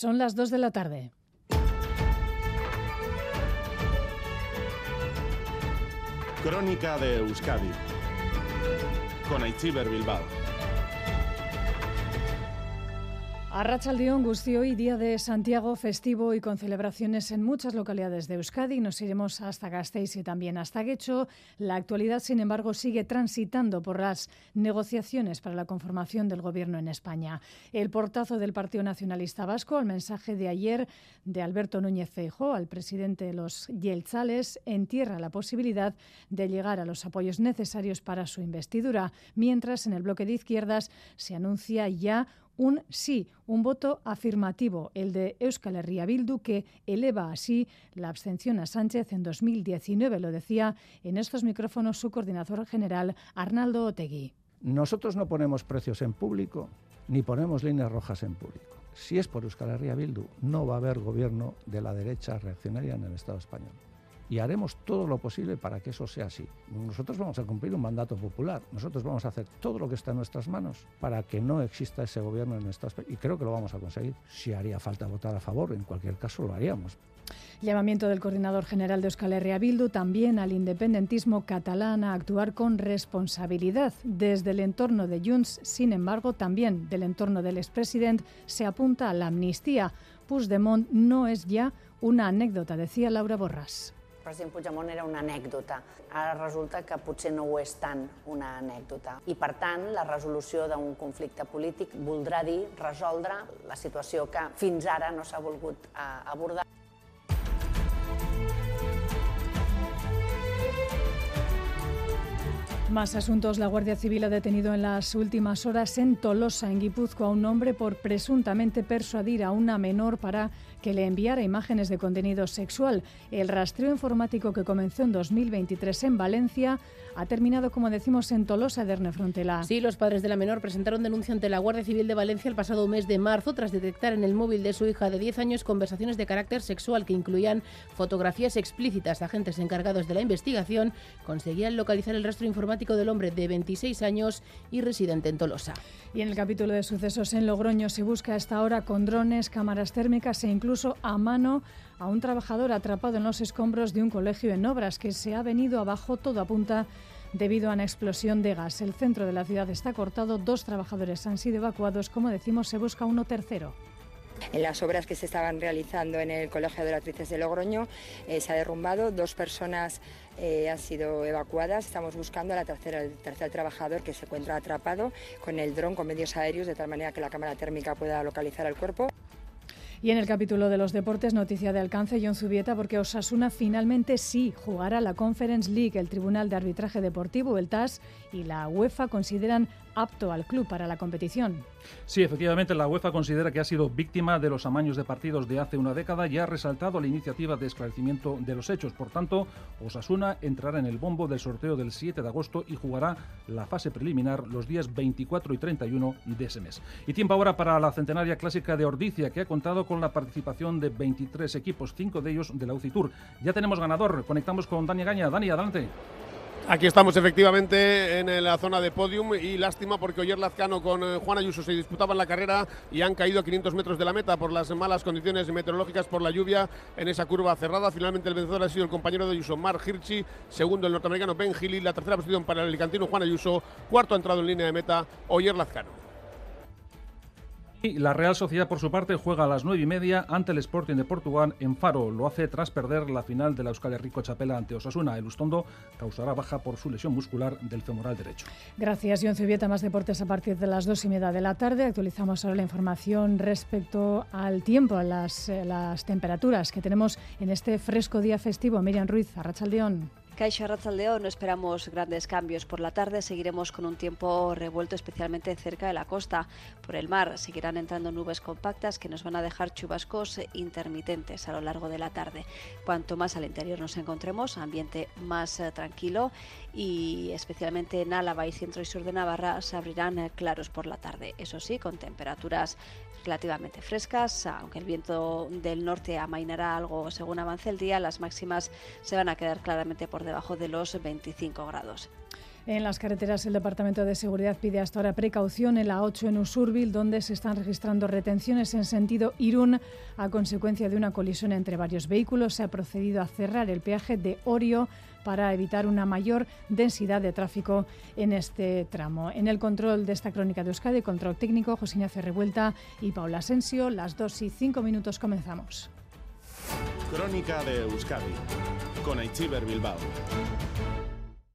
Son las 2 de la tarde. Crónica de Euskadi con Aichiber Bilbao. Arrachaldeón, Gustio y Día de Santiago festivo y con celebraciones en muchas localidades de Euskadi. Nos iremos hasta Gasteiz y también hasta Guecho. La actualidad, sin embargo, sigue transitando por las negociaciones para la conformación del gobierno en España. El portazo del Partido Nacionalista Vasco al mensaje de ayer de Alberto Núñez Feijóo al presidente de los Yeltzales entierra la posibilidad de llegar a los apoyos necesarios para su investidura, mientras en el bloque de izquierdas se anuncia ya un sí, un voto afirmativo, el de Euskal Herria Bildu, que eleva así la abstención a Sánchez en 2019, lo decía en estos micrófonos su coordinador general, Arnaldo Otegui. Nosotros no ponemos precios en público ni ponemos líneas rojas en público. Si es por Euskal Herria Bildu, no va a haber gobierno de la derecha reaccionaria en el Estado español y haremos todo lo posible para que eso sea así. Nosotros vamos a cumplir un mandato popular, nosotros vamos a hacer todo lo que está en nuestras manos para que no exista ese gobierno en Estado y creo que lo vamos a conseguir. Si haría falta votar a favor, en cualquier caso lo haríamos. Llamamiento del coordinador general de Euskal Herria Bildu también al independentismo catalán a actuar con responsabilidad. Desde el entorno de Junts, sin embargo, también del entorno del expresidente, se apunta a la amnistía. Puigdemont no es ya una anécdota, decía Laura Borràs president Puigdemont era una anècdota. Ara resulta que potser no ho és tant una anècdota. I, per tant, la resolució d'un conflicte polític voldrà dir resoldre la situació que fins ara no s'ha volgut eh, abordar. Más asuntos. La Guardia Civil ha detenido en las últimas horas en Tolosa, en Guipúzcoa, a un hombre por presuntamente persuadir a una menor para que le enviara imágenes de contenido sexual. El rastreo informático que comenzó en 2023 en Valencia ha terminado, como decimos, en Tolosa de Erne Frontela. Sí, los padres de la menor presentaron denuncia ante la Guardia Civil de Valencia el pasado mes de marzo tras detectar en el móvil de su hija de 10 años conversaciones de carácter sexual que incluían fotografías explícitas. Agentes encargados de la investigación conseguían localizar el rastro informático del hombre de 26 años y residente en Tolosa. Y en el capítulo de sucesos en Logroño se busca a esta hora con drones, cámaras térmicas e incluso a mano a un trabajador atrapado en los escombros de un colegio en obras que se ha venido abajo todo apunta debido a una explosión de gas. El centro de la ciudad está cortado, dos trabajadores han sido evacuados, como decimos, se busca uno tercero. En las obras que se estaban realizando en el Colegio de Actrices de Logroño eh, se ha derrumbado, dos personas eh, han sido evacuadas, estamos buscando a la tercera, el tercer trabajador que se encuentra atrapado con el dron, con medios aéreos, de tal manera que la cámara térmica pueda localizar al cuerpo. Y en el capítulo de los deportes, noticia de alcance, John Zubieta, porque Osasuna finalmente sí jugará la Conference League. El Tribunal de Arbitraje Deportivo, el TAS y la UEFA consideran apto al club para la competición. Sí, efectivamente, la UEFA considera que ha sido víctima de los amaños de partidos de hace una década y ha resaltado la iniciativa de esclarecimiento de los hechos. Por tanto, Osasuna entrará en el bombo del sorteo del 7 de agosto y jugará la fase preliminar los días 24 y 31 de ese mes. Y tiempo ahora para la centenaria clásica de Ordicia, que ha contado con la participación de 23 equipos, cinco de ellos de la UCI Tour. Ya tenemos ganador. Conectamos con Dani Gaña. Dani, adelante. Aquí estamos efectivamente en la zona de podium y lástima porque Oyer Lazcano con eh, Juan Ayuso se disputaban la carrera y han caído a 500 metros de la meta por las malas condiciones meteorológicas, por la lluvia en esa curva cerrada. Finalmente el vencedor ha sido el compañero de Ayuso, Mark Hirschi, segundo el norteamericano Ben Healy, la tercera posición para el alicantino Juan Ayuso, cuarto ha entrado en línea de meta Oyer Lazcano. Y la Real Sociedad, por su parte, juega a las nueve y media ante el Sporting de Portugal en Faro. Lo hace tras perder la final de la Euskal Rico Chapela ante Osasuna. El Ustondo causará baja por su lesión muscular del femoral derecho. Gracias, John Zubieta. Más deportes a partir de las dos y media de la tarde. Actualizamos ahora la información respecto al tiempo, a las, eh, las temperaturas que tenemos en este fresco día festivo. Miriam Ruiz, Arrachaldeón. Caixa Ratzaldeo no esperamos grandes cambios por la tarde. Seguiremos con un tiempo revuelto, especialmente cerca de la costa. Por el mar seguirán entrando nubes compactas que nos van a dejar chubascos intermitentes a lo largo de la tarde. Cuanto más al interior nos encontremos, ambiente más eh, tranquilo y especialmente en Álava y centro y sur de Navarra se abrirán eh, claros por la tarde. Eso sí, con temperaturas relativamente frescas, aunque el viento del norte amainará algo según avance el día, las máximas se van a quedar claramente por debajo de los 25 grados. En las carreteras, el Departamento de Seguridad pide hasta ahora precaución en la 8 en Usurbil, donde se están registrando retenciones en sentido Irún a consecuencia de una colisión entre varios vehículos. Se ha procedido a cerrar el peaje de Orio para evitar una mayor densidad de tráfico en este tramo. En el control de esta crónica de Euskadi, control técnico, José Ignacio Revuelta y Paula Asensio. Las 2 y 5 minutos comenzamos. Crónica de Euskadi con Aichiber Bilbao.